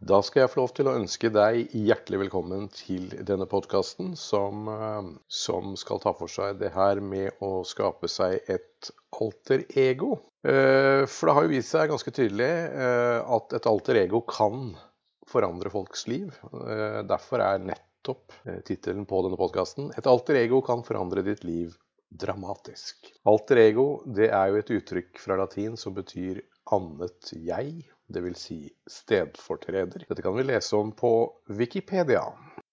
Da skal jeg få lov til å ønske deg hjertelig velkommen til denne podkasten, som, eh, som, skal ta for seg det her med å skape seg et alter ego. Eh, for det har jo vist seg ganske tydelig eh, at et alter ego kan forandre folks liv. Derfor er nettopp tittelen på denne podkasten 'Et alter ego kan forandre ditt liv dramatisk'. Alter ego det er jo et uttrykk fra latin som betyr annet jeg dvs. Si stedfortreder. Dette kan vi lese om på Wikipedia.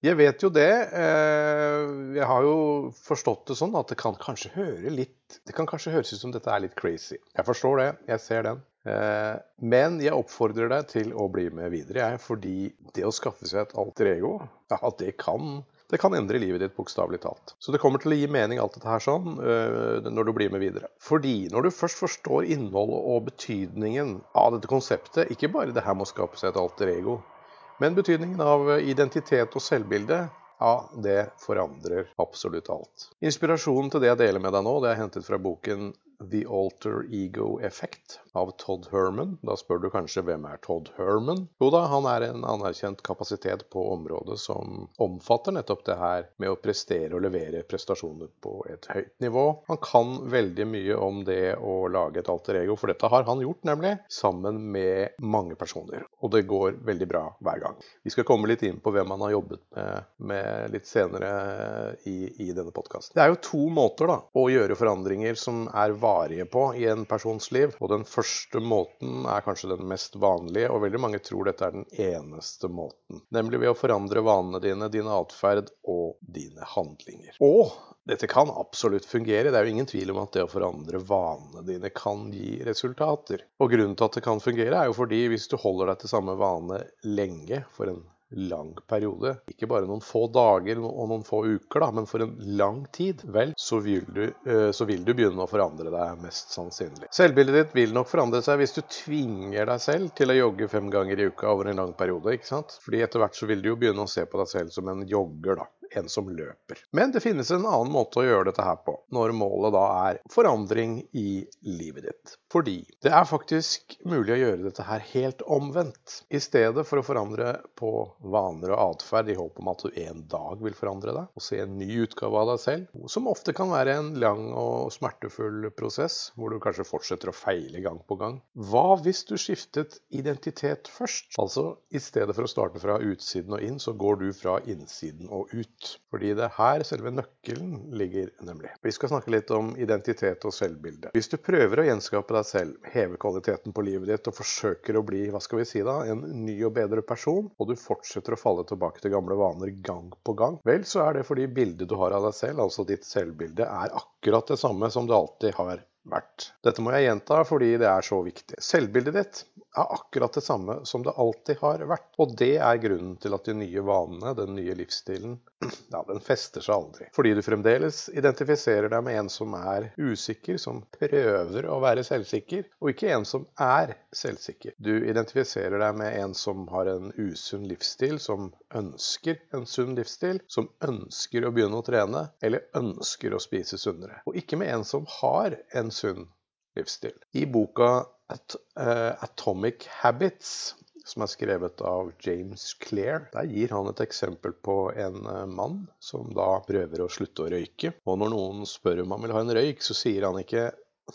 Jeg vet jo det. Eh, jeg har jo forstått det sånn at det kan kanskje høre litt Det kan kanskje høres ut som dette er litt crazy. Jeg forstår det. Jeg ser den. Eh, men jeg oppfordrer deg til å bli med videre, jeg. Fordi det å skaffe seg et alter ego, ja, det kan det kan endre livet ditt, bokstavelig talt. Så det kommer til å gi mening alt dette her sånn øh, når du blir med videre. Fordi når du først forstår innholdet og betydningen av dette konseptet, ikke bare det her med å skape seg et alter ego, men betydningen av identitet og selvbilde, ja, det forandrer absolutt alt. Inspirasjonen til det jeg deler med deg nå, det er hentet fra boken The Alter Ego Effect av Todd Herman. Da spør du kanskje hvem er Todd Herman? Jo da, han er en anerkjent kapasitet på området som omfatter nettopp det her med å prestere og levere prestasjoner på et høyt nivå. Han kan veldig mye om det å lage et alter ego, for dette har han gjort, nemlig, sammen med mange personer. Og det går veldig bra hver gang. Vi skal komme litt inn på hvem han har jobbet med, med litt senere i, i denne podkasten. Det er jo to måter da, å gjøre forandringer som er vanlige varige på i en persons liv. Og den første måten er kanskje den mest vanlige, og veldig mange tror dette er den eneste måten. Nemlig ved å forandre vanene dine, din atferd og dine handlinger. Og dette kan absolutt fungere. Det er jo ingen tvil om at det å forandre vanene dine kan gi resultater. Og grunnen til at det kan fungere, er jo fordi hvis du holder deg til samme vane lenge for en lang periode, ikke bare noen få dager og noen få uker, da, men for en lang tid, vel, så vil, du, eh, så vil du begynne å forandre deg, mest sannsynlig. Selvbildet ditt vil nok forandre seg hvis du tvinger deg selv til å jogge fem ganger i uka over en lang periode, ikke sant? Fordi etter hvert så vil du jo begynne å se på deg selv som en jogger, da en som løper. Men det finnes en annen måte å gjøre dette her på, når målet da er forandring i livet ditt. Fordi det er faktisk mulig å gjøre dette her helt omvendt. I stedet for å forandre på vaner og atferd i håp om at du en dag vil forandre deg, og se en ny utgave av deg selv, som ofte kan være en lang og smertefull prosess, hvor du kanskje fortsetter å feile gang på gang. Hva hvis du skiftet identitet først? Altså, i stedet for å starte fra utsiden og inn, så går du fra innsiden og ut. Fordi det er her selve nøkkelen ligger, nemlig. Vi skal snakke litt om identitet og selvbilde. Hvis du prøver å gjenskape deg selv, hever kvaliteten på livet ditt og forsøker å bli hva skal vi si da, en ny og bedre person, og du fortsetter å falle tilbake til gamle vaner gang på gang, vel, så er det fordi bildet du har av deg selv, altså ditt selvbilde, er akkurat det samme som det alltid har vært. Dette må jeg gjenta fordi det er så viktig. Selvbildet ditt er akkurat det samme som det alltid har vært. Og det er grunnen til at de nye vanene, den nye livsstilen, ja, den fester seg aldri. Fordi du fremdeles identifiserer deg med en som er usikker, som prøver å være selvsikker, og ikke en som er selvsikker. Du identifiserer deg med en som har en usunn livsstil, som ønsker en sunn livsstil, som ønsker å begynne å trene, eller ønsker å spise sunnere. Og ikke med en som har en sunn livsstil. I boka At, uh, Atomic Habits, som er skrevet av James Clair, der gir han et eksempel på en uh, mann som da prøver å slutte å røyke. Og når noen spør om han vil ha en røyk, så sier han ikke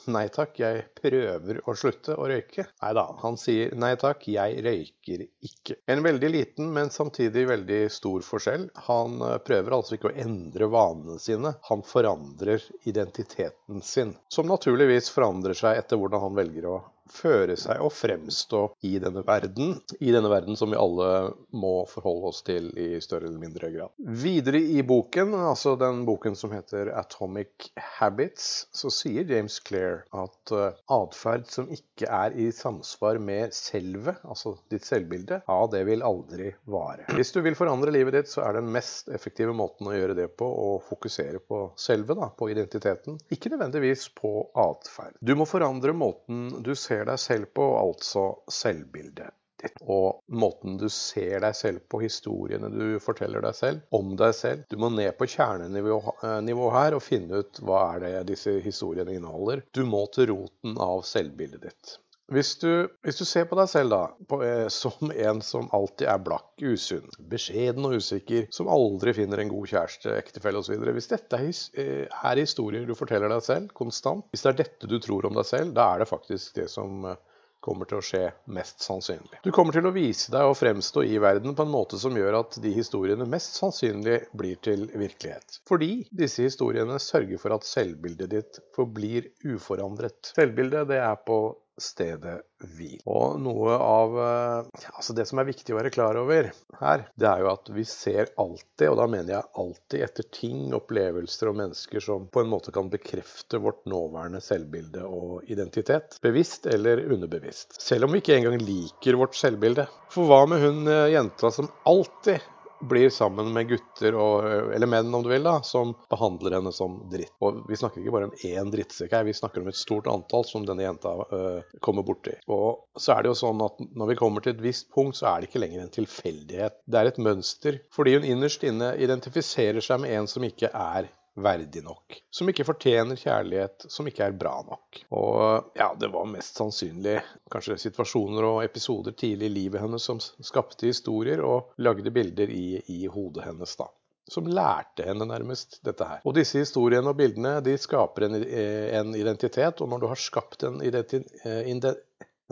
Nei takk, jeg prøver å slutte å røyke. Nei da, han sier nei takk, jeg røyker ikke. En veldig liten, men samtidig veldig stor forskjell. Han eh, prøver altså ikke å endre vanene sine, han forandrer identiteten sin. Som naturligvis forandrer seg etter hvordan han velger å føre seg og fremstå i denne verden. I denne verden som vi alle må forholde oss til i større eller mindre grad. Videre i boken, altså den boken som heter Atomic Habits, så sier James Clair at uh, atferd som ikke er i samsvar med selve, altså ditt selvbilde, ja, det vil aldri vare. Hvis du vil forandre livet ditt, så er den mest effektive måten å gjøre det på å fokusere på selve, da, på identiteten, ikke nødvendigvis på atferd. Du må forandre måten du ser ser deg selv på, altså selvbildet ditt. Og måten du ser deg selv på, historiene du forteller deg selv om deg selv. Du må ned på kjernenivå eh, her og finne ut hva er det disse historiene inneholder. Du må til roten av selvbildet ditt. Hvis du, hvis du, ser på deg selv da, på, eh, som en som alltid er blakk, usunn, beskjeden og usikker, som aldri finner en god kjæreste, ektefelle osv. Hvis dette er, eh, er historier du forteller deg selv konstant, hvis det er dette du tror om deg selv, da er det faktisk det som eh, kommer til å skje mest sannsynlig. Du kommer til å vise deg og fremstå i verden på en måte som gjør at de historiene mest sannsynlig blir til virkelighet. Fordi disse historiene sørger for at selvbildet ditt forblir uforandret. Selvbildet det er på stedet hvil. Og noe av eh, Altså det som er viktig å være klar over her, det er jo at vi ser alltid, og da mener jeg alltid, etter ting, opplevelser og mennesker som på en måte kan bekrefte vårt nåværende selvbilde og identitet. Bevisst eller underbevisst. Selv om vi ikke engang liker vårt selvbilde. For hva med hun eh, jenta som alltid blir sammen med gutter, og, eller menn om du vil, da, som behandler henne som dritt. Og vi snakker ikke bare om én drittsekk her, vi snakker om et stort antall som denne jenta øh, kommer borti. Og så er det jo sånn at når vi kommer til et visst punkt, så er det ikke lenger en tilfeldighet. Det er et mønster. Fordi hun innerst inne identifiserer seg med en som ikke er verdig nok. Som ikke fortjener kjærlighet, som ikke er bra nok. Og ja, det var mest sannsynlig kanskje situasjoner og episoder tidlig i livet hennes som skapte historier og lagde bilder i, i hodet hennes, da som lærte henne nærmest dette her. Og disse historiene og bildene de skaper en, en identitet, og når du har skapt en identitet,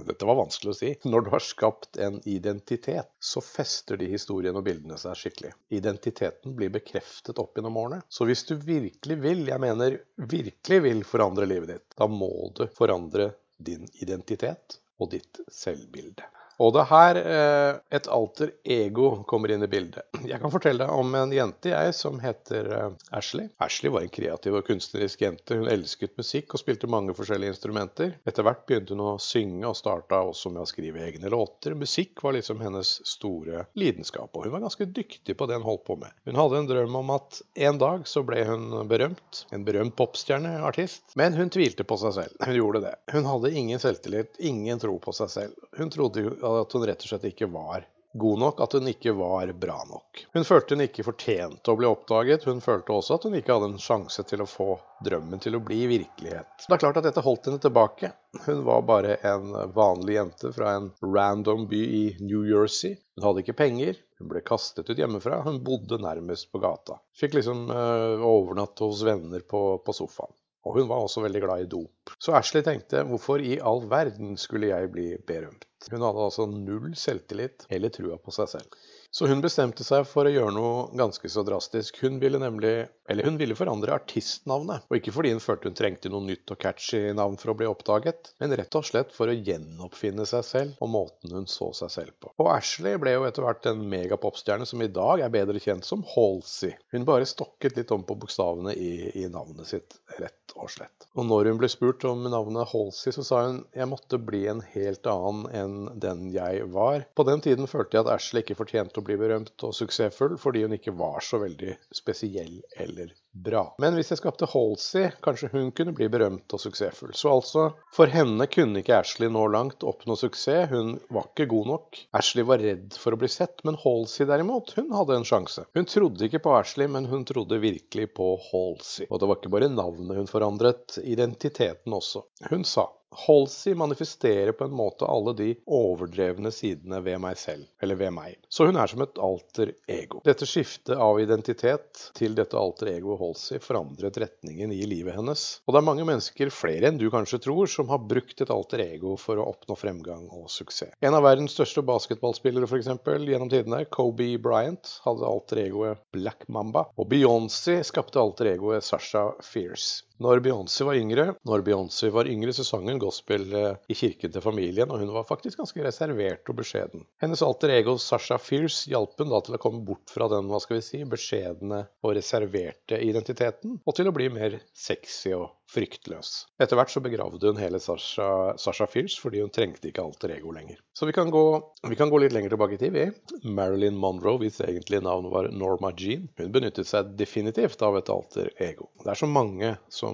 dette var vanskelig å si. Når du har skapt en identitet, så fester de historiene og bildene seg skikkelig. Identiteten blir bekreftet opp gjennom årene. Så hvis du virkelig vil, jeg mener virkelig vil forandre livet ditt, da må du forandre din identitet og ditt selvbilde. Og det er her eh, et alter ego kommer inn i bildet. Jeg kan fortelle deg om en jente jeg som heter eh, Ashley. Ashley var en kreativ og kunstnerisk jente. Hun elsket musikk og spilte mange forskjellige instrumenter. Etter hvert begynte hun å synge og starta også med å skrive egne låter. Musikk var liksom hennes store lidenskap, og hun var ganske dyktig på det hun holdt på med. Hun hadde en drøm om at en dag så ble hun berømt. En berømt popstjerneartist. Men hun tvilte på seg selv. Hun gjorde det. Hun hadde ingen selvtillit, ingen tro på seg selv. Hun trodde at hun rett og slett ikke var god nok, at hun ikke var bra nok. Hun følte hun ikke fortjente å bli oppdaget, hun følte også at hun ikke hadde en sjanse til å få drømmen til å bli virkelighet. Det er klart at dette holdt henne tilbake. Hun var bare en vanlig jente fra en random by i New Jersey. Hun hadde ikke penger, hun ble kastet ut hjemmefra, hun bodde nærmest på gata. Fikk liksom øh, overnatte hos venner på, på sofaen. Og hun var også veldig glad i dop. Så Ashley tenkte hvorfor i all verden skulle jeg bli berømt? Hun hadde altså null selvtillit eller trua på seg selv. Så hun bestemte seg for å gjøre noe ganske så drastisk. Hun ville nemlig, eller hun ville forandre artistnavnet. Og ikke fordi hun følte hun trengte noe nytt og catchy navn for å bli oppdaget, men rett og slett for å gjenoppfinne seg selv og måten hun så seg selv på. Og Ashley ble jo etter hvert en megapopstjerne som i dag er bedre kjent som Halsey. Hun bare stokket litt om på bokstavene i, i navnet sitt, rett og slett. Og når hun ble spurt om navnet Halsey, så sa hun jeg måtte bli en helt annen enn den jeg var. På den tiden følte jeg at Ashley ikke fortjente å bli berømt og suksessfull fordi hun ikke var så veldig spesiell eller bra. Men hvis jeg skapte Halsey, kanskje hun kunne bli berømt og suksessfull. Så altså, for henne kunne ikke Ashley nå langt oppnå suksess, hun var ikke god nok. Ashley var redd for å bli sett, men Halsey derimot, hun hadde en sjanse. Hun trodde ikke på Ashley, men hun trodde virkelig på Halsey. Og det var ikke bare navnet hun forandret, identiteten også. Hun sa Halsey manifesterer på en måte alle de overdrevne sidene ved meg selv, eller ved meg. Så hun er som et alter ego. Dette skiftet av identitet til dette alter ego Halsey forandret retningen i livet hennes. Og det er mange mennesker, flere enn du kanskje tror, som har brukt et alter ego for å oppnå fremgang og suksess. En av verdens største basketballspillere for eksempel, gjennom tidene, Kobe Bryant, hadde alter egoet Black Mamba. Og Beyoncé skapte alter egoet Sasha Fierce. Når Beyoncé var yngre, når Beyoncé var yngre, så sang hun gospel eh, i kirken til familien, og hun var faktisk ganske reservert og beskjeden. Hennes alter ego Sasha Fierce hjalp hun da til å komme bort fra den hva skal vi si, beskjedne og reserverte identiteten, og til å bli mer sexy og fryktløs. Etter hvert så begravde hun hele Sasha, Sasha Fierce fordi hun trengte ikke alter ego lenger. Så vi kan, gå, vi kan gå litt lenger tilbake i tid, vi. Marilyn Monroe, hvis egentlige navn var Norma Jean, hun benyttet seg definitivt av et alter ego. Det er så mange som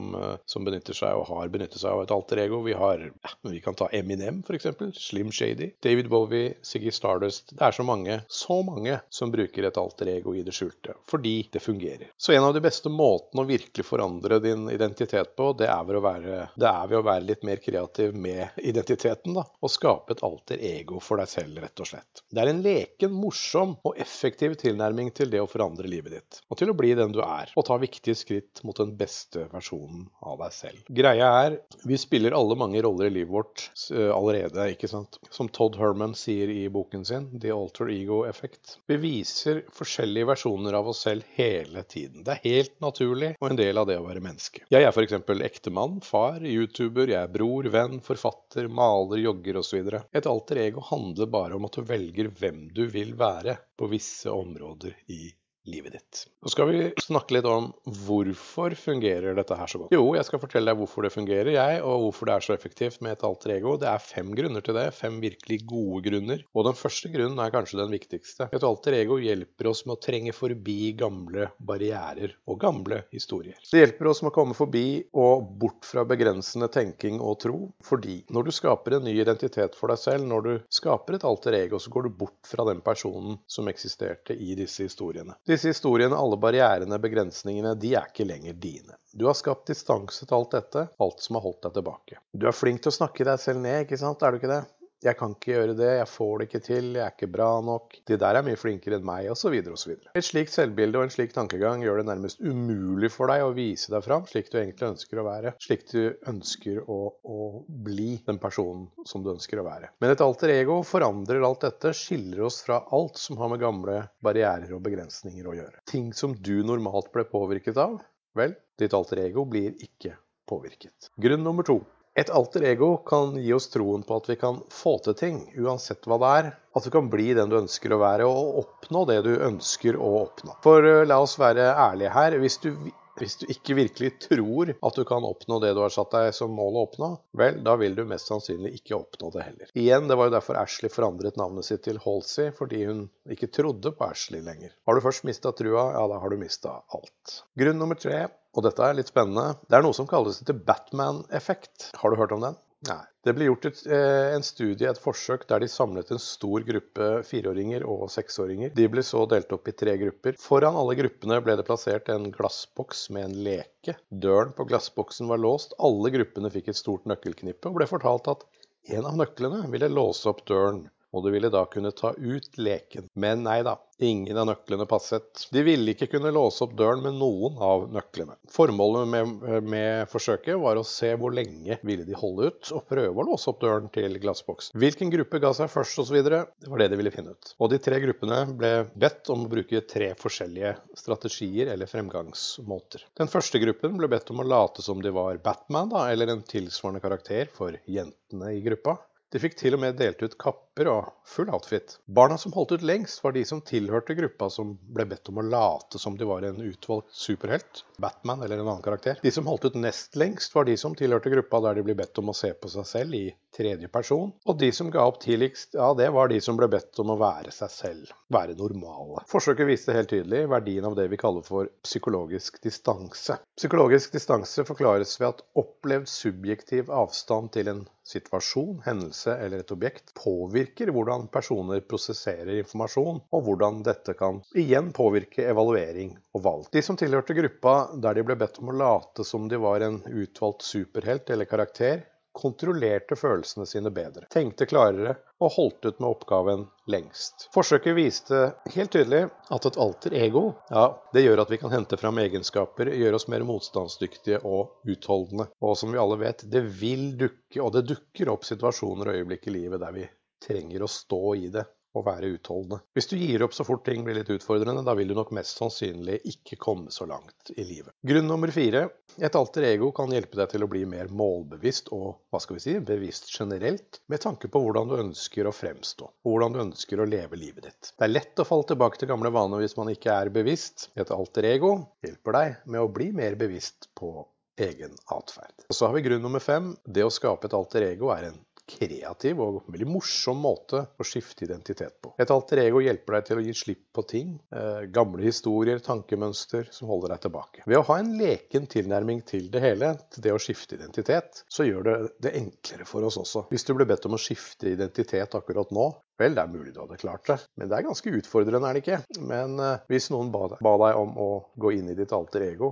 som, eh, benytter seg og har benyttet seg av et alter ego. Vi har ja, vi kan ta Eminem, f.eks. Slim Shady. David Bowie, Siggy Stardust. Det er så mange, så mange som bruker et alter ego i det skjulte. Fordi det fungerer. Så en av de beste måtene å virkelig forandre din identitet på, det er være, er ved å være litt mer kreativ med identiteten. da, Og skape et alter ego for deg selv, rett og slett. Det er en leken, morsom og effektiv tilnærming til det å forandre livet ditt. Og til å bli den du er. Og ta viktige skritt mot den beste versjonen av deg selv. Greia er, vi spiller alle mange roller i livet vårt allerede, ikke sant. Som Todd Herman sier i boken sin, The Alter Ego Effect. Vi viser forskjellige versjoner av oss selv hele tiden. Det er helt naturlig og en del av det å være menneske. Jeg er f.eks. ektemann, far, YouTuber, jeg er bror, venn, forfatter, maler, jogger osv. Et alter ego handler bare om at du velger hvem du vil være på visse områder i livet ditt. Så skal vi snakke litt om hvorfor fungerer dette her så godt. Jo, jeg skal fortelle deg hvorfor det fungerer, jeg, og hvorfor det er så effektivt med et alter ego. Det er fem grunner til det. Fem virkelig gode grunner. Og den første grunnen er kanskje den viktigste. Et alter ego hjelper oss med å trenge forbi gamle barrierer og gamle historier. Det hjelper oss med å komme forbi og bort fra begrensende tenking og tro, fordi når du skaper en ny identitet for deg selv, når du skaper et alter ego, så går du bort fra den personen som eksisterte i disse historiene. De disse historiene, alle barrierene, begrensningene, de er ikke lenger dine. Du har skapt distanse til alt dette, alt som har holdt deg tilbake. Du er flink til å snakke deg selv ned, ikke sant, er du ikke det? Jeg kan ikke gjøre det, jeg får det ikke til, jeg er ikke bra nok, de der er mye flinkere enn meg, osv. osv. Et slikt selvbilde og en slik tankegang gjør det nærmest umulig for deg å vise deg fram slik du egentlig ønsker å være, slik du ønsker å, å bli den personen som du ønsker å være. Men et alter ego forandrer alt dette, skiller oss fra alt som har med gamle barrierer og begrensninger å gjøre. Ting som du normalt ble påvirket av, vel, ditt alter ego blir ikke påvirket. Grunn nummer to. Et alter ego kan gi oss troen på at vi kan få til ting, uansett hva det er. At du kan bli den du ønsker å være, og oppnå det du ønsker å oppnå. For uh, la oss være ærlige her. Hvis du hvis du ikke virkelig tror at du kan oppnå det du har satt deg som mål å oppnå, vel, da vil du mest sannsynlig ikke oppnå det heller. Igjen, det var jo derfor Ashley forandret navnet sitt til Halsey, fordi hun ikke trodde på Ashley lenger. Har du først mista trua, ja, da har du mista alt. Grunn nummer tre, og dette er litt spennende, det er noe som kalles The Batman-effekt. Har du hørt om den? Nei. Det ble gjort et, eh, en studie, et forsøk, der de samlet en stor gruppe fireåringer og seksåringer. De ble så delt opp i tre grupper. Foran alle gruppene ble det plassert en glassboks med en leke. Døren på glassboksen var låst. Alle gruppene fikk et stort nøkkelknippe og ble fortalt at en av nøklene ville låse opp døren og du ville da kunne ta ut leken. Men nei da, ingen av nøklene passet. De ville ikke kunne låse opp døren med noen av nøklene. Formålet med, med forsøket var å se hvor lenge ville de holde ut, og prøve å låse opp døren til glassboksen. Hvilken gruppe ga seg først osv., det var det de ville finne ut. Og de tre gruppene ble bedt om å bruke tre forskjellige strategier eller fremgangsmåter. Den første gruppen ble bedt om å late som de var Batman, da, eller en tilsvarende karakter for jentene i gruppa. De fikk til og med delt ut kapper og full outfit. Barna som holdt ut lengst, var de som tilhørte gruppa som ble bedt om å late som de var en utvalgt superhelt. Batman eller en annen karakter. De som holdt ut nest lengst, var de som tilhørte gruppa der de ble bedt om å se på seg selv i tredje person. Og de som ga opp tidligst, ja, det var de som ble bedt om å være seg selv. Være normale. Forsøket viste helt tydelig verdien av det vi kaller for psykologisk distanse. Psykologisk distanse forklares ved at opplevd subjektiv avstand til en situasjon, hendelse eller et objekt påvirker hvordan personer prosesserer informasjon, og hvordan dette kan igjen påvirke evaluering og valg. De som tilhørte gruppa der de ble bedt om å late som de var en utvalgt superhelt eller karakter, kontrollerte følelsene sine bedre, tenkte klarere og holdt ut med oppgaven lengst. Forsøket viste helt tydelig at et alter ego ja, det gjør at vi kan hente fram egenskaper, gjøre oss mer motstandsdyktige og utholdende. Og som vi alle vet, det vil dukke, og det dukker opp situasjoner og øyeblikk i livet der vi trenger å stå i det og være utholdende. Hvis du gir opp så fort ting blir litt utfordrende, da vil du nok mest sannsynlig ikke komme så langt i livet. Grunn nummer fire. Et alter ego kan hjelpe deg til å bli mer målbevisst og hva skal vi si, bevisst generelt, med tanke på hvordan du ønsker å fremstå, og hvordan du ønsker å leve livet ditt. Det er lett å falle tilbake til gamle vaner hvis man ikke er bevisst. Et alter ego hjelper deg med å bli mer bevisst på egen atferd. Så har vi grunn nummer fem. Det å skape et alter ego er en kreativ og veldig morsom måte å skifte identitet på. Et alter ego hjelper deg til å gi slipp på ting, eh, gamle historier, tankemønster som holder deg tilbake. Ved å ha en leken tilnærming til det hele, til det å skifte identitet, så gjør det det enklere for oss også. Hvis du ble bedt om å skifte identitet akkurat nå, Vel, det er mulig du hadde klart det, men det er ganske utfordrende, er det ikke? Men uh, hvis noen ba, deg om å gå inn i ditt alter ego,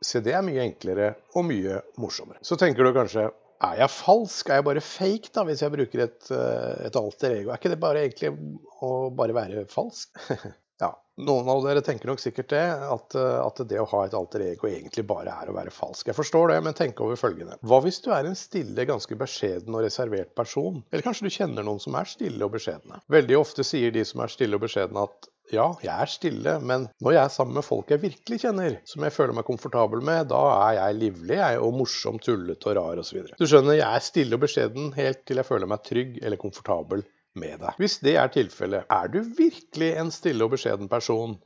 se det er mye enklere og mye morsommere. Så tenker du kanskje er jeg falsk? Er jeg bare fake da, hvis jeg bruker et, eh, et alter ego? Er ikke det bare egentlig å bare være falsk? ja, noen av dere tenker nok sikkert det, at, eh, at, det å ha et alter ego egentlig bare er å være falsk. Jeg forstår det, men tenk over følgende. Hva hvis du er en stille, ganske beskjeden og reservert person? Eller kanskje du kjenner noen som er stille og beskjedne? Veldig ofte sier de som er stille og beskjedne at ja, jeg er stille, men når jeg er sammen med folk jeg virkelig kjenner, som jeg føler meg komfortabel med, da er jeg livlig jeg, og morsom, tullete og rar osv. Du skjønner, jeg er stille og beskjeden helt til jeg føler meg trygg eller komfortabel med deg. Hvis det er tilfellet, er du virkelig en stille og beskjeden person?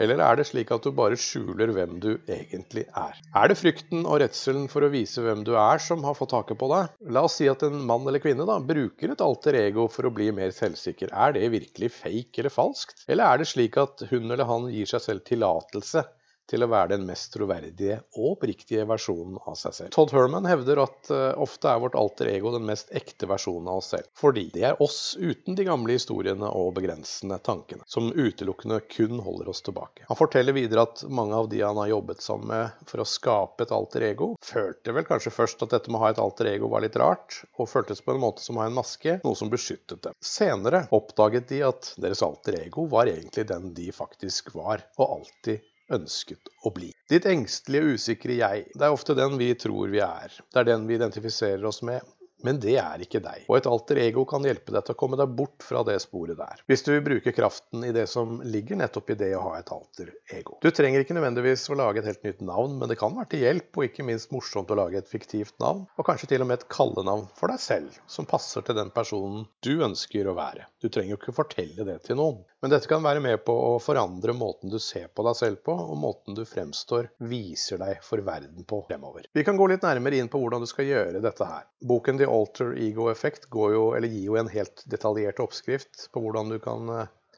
Eller er det slik at du bare skjuler hvem du egentlig er? Er det frykten og redselen for å vise hvem du er som har fått taket på deg? La oss si at en mann eller kvinne da, bruker et alter ego for å bli mer selvsikker. Er det virkelig fake eller falskt? Eller er det slik at hun eller han gir seg selv tillatelse til å være den mest troverdige og oppriktige versjonen av seg selv. Todd Herman hevder at uh, ofte er vårt alter ego den mest ekte versjonen av oss selv. Fordi det er oss uten de gamle historiene og begrensende tankene, som utelukkende kun holder oss tilbake. Han forteller videre at mange av de han har jobbet sammen med for å skape et alter ego, følte vel kanskje først at dette med å ha et alter ego var litt rart, og føltes på en måte som å ha en maske, noe som beskyttet dem. Senere oppdaget de at deres alter ego var egentlig den de faktisk var, og alltid ønsket å bli. Ditt engstelige, usikre jeg, det er ofte den vi tror vi er. Det er den vi identifiserer oss med. Men det er ikke deg. Og et alter ego kan hjelpe deg til å komme deg bort fra det sporet der. Hvis du vil bruke kraften i det som ligger nettopp i det å ha et alter ego. Du trenger ikke nødvendigvis å lage et helt nytt navn, men det kan være til hjelp, og ikke minst morsomt å lage et fiktivt navn. Og kanskje til og med et kallenavn for deg selv, som passer til den personen du ønsker å være. Du trenger jo ikke fortelle det til noen. Men dette kan være med på å forandre måten du ser på deg selv på, og måten du fremstår, viser deg for verden på fremover. Vi kan gå litt nærmere inn på hvordan du skal gjøre dette her. Boken The Alter Ego Effect jo, gir jo en helt detaljert oppskrift på hvordan du kan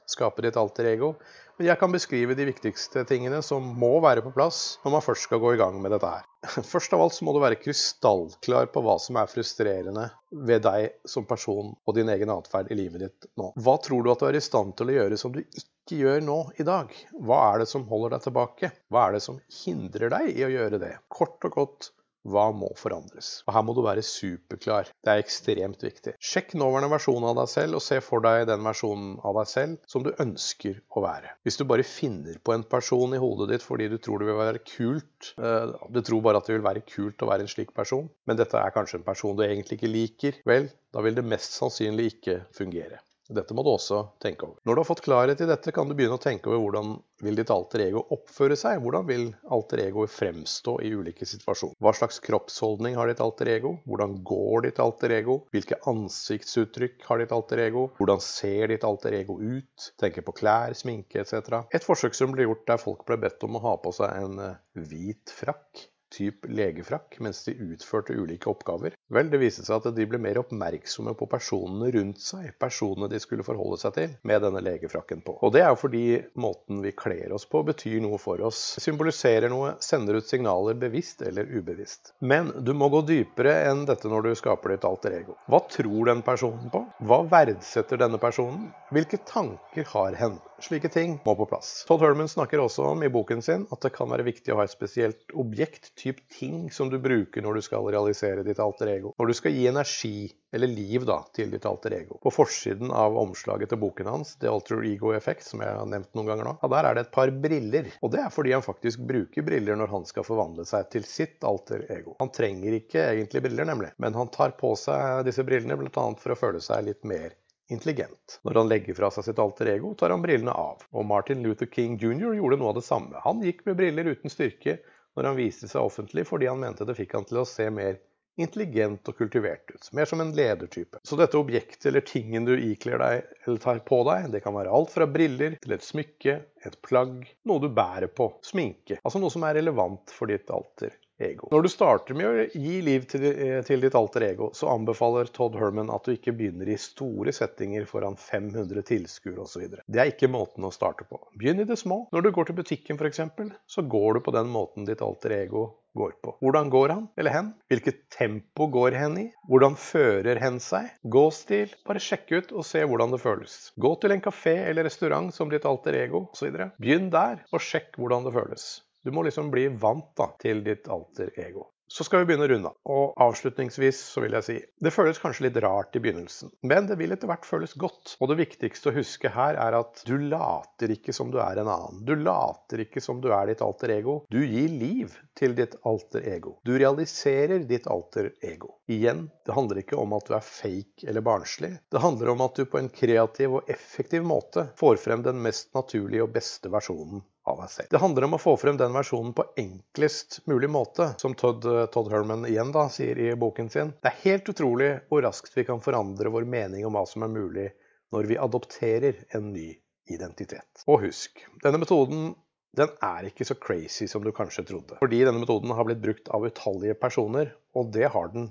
eh, skape ditt alter ego. Men jeg kan beskrive de viktigste tingene som må være på plass når man først skal gå i gang med dette her. Først av alt så må du være krystallklar på hva som er frustrerende ved deg som person og din egen atferd i livet ditt nå. Hva tror du at du er i stand til å gjøre som du ikke gjør nå i dag? Hva er det som holder deg tilbake? Hva er det som hindrer deg i å gjøre det? Kort og godt, hva må forandres? Og Her må du være superklar. Det er ekstremt viktig. Sjekk nåværende versjon av deg selv, og se for deg den versjonen av deg selv som du ønsker å være. Hvis du bare finner på en person i hodet ditt fordi du tror det vil være kult, eh, du tror bare at det vil være kult å være en slik person, men dette er kanskje en person du egentlig ikke liker, vel, da vil det mest sannsynlig ikke fungere. Dette må du også tenke over. Når du har fått klarhet i dette, kan du begynne å tenke over hvordan vil ditt alter ego oppføre seg? Hvordan vil alter ego fremstå i ulike situasjoner? Hva slags kroppsholdning har ditt alter ego? Hvordan går ditt alter ego? Hvilke ansiktsuttrykk har ditt alter ego? Hvordan ser ditt alter ego ut? Tenker på klær, sminke etc. Et forsøk som ble gjort der folk ble bedt om å ha på seg en eh, hvit frakk type legefrakk mens de utførte ulike oppgaver? Vel, det viste seg at de ble mer oppmerksomme på personene rundt seg, personene de skulle forholde seg til, med denne legefrakken på. Og det er jo fordi måten vi kler oss på, betyr noe for oss. Symboliserer noe, sender ut signaler bevisst eller ubevisst. Men du må gå dypere enn dette når du skaper ditt alter ego. Hva tror den personen på? Hva verdsetter denne personen? Hvilke tanker har hen? Slike ting må på plass. Todd Herman snakker også om i boken sin at det kan være viktig å ha et spesielt objekt, typ ting, som du bruker når du skal realisere ditt alter ego. Når du skal gi energi, eller liv, da, til ditt alter ego. På forsiden av omslaget til boken hans, The Alter Ego Effect, som jeg har nevnt noen ganger nå, ja, der er det et par briller. Og det er fordi han faktisk bruker briller når han skal forvandle seg til sitt alter ego. Han trenger ikke egentlig briller, nemlig, men han tar på seg disse brillene bl.a. for å føle seg litt mer intelligent. Når han legger fra seg sitt alter ego, tar han brillene av. Og Martin Luther King jr. gjorde noe av det samme. Han gikk med briller uten styrke når han viste seg offentlig, fordi han mente det fikk han til å se mer intelligent og kultivert ut. Mer som en ledertype. Så dette objektet eller tingen du ikler deg eller tar på deg, det kan være alt fra briller til et smykke, et plagg, noe du bærer på, sminke. Altså noe som er relevant for ditt alter ego. Når du starter med å gi liv til, til, ditt alter ego, så anbefaler Todd Herman at du ikke begynner i store settinger foran 500 tilskuere osv. Det er ikke måten å starte på. Begynn i det små. Når du går til butikken f.eks., så går du på den måten ditt alter ego går på. Hvordan går han eller hen? Hvilket tempo går hen i? Hvordan fører hen seg? Gåstil? Bare sjekk ut og se hvordan det føles. Gå til en kafé eller restaurant som ditt alter ego osv. Begynn der, og sjekk hvordan det føles. Du må liksom bli vant da, til ditt alter ego. Så skal vi begynne å runde av. Og avslutningsvis så vil jeg si det føles kanskje litt rart i begynnelsen, men det vil etter hvert føles godt. Og det viktigste å huske her er at du later ikke som du er en annen. Du later ikke som du er ditt alter ego. Du gir liv til ditt alter ego. Du realiserer ditt alter ego. Igjen, det handler ikke om at du er fake eller barnslig. Det handler om at du på en kreativ og effektiv måte får frem den mest naturlige og beste versjonen av meg selv. Det handler om å få frem den versjonen på enklest mulig måte, som Todd, Todd, Herman igjen da sier i boken sin. Det er helt utrolig hvor raskt vi kan forandre vår mening om hva som er mulig når vi adopterer en ny identitet. Og husk, denne metoden den er ikke så crazy som du kanskje trodde. Fordi denne metoden har blitt brukt av utallige personer, og det har den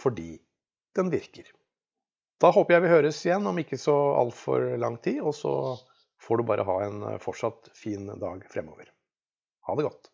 fordi den virker. Da håper jeg vi høres igjen om ikke så altfor lang tid, og så får du bare ha en eh, fortsatt fin dag fremover. Ha det godt.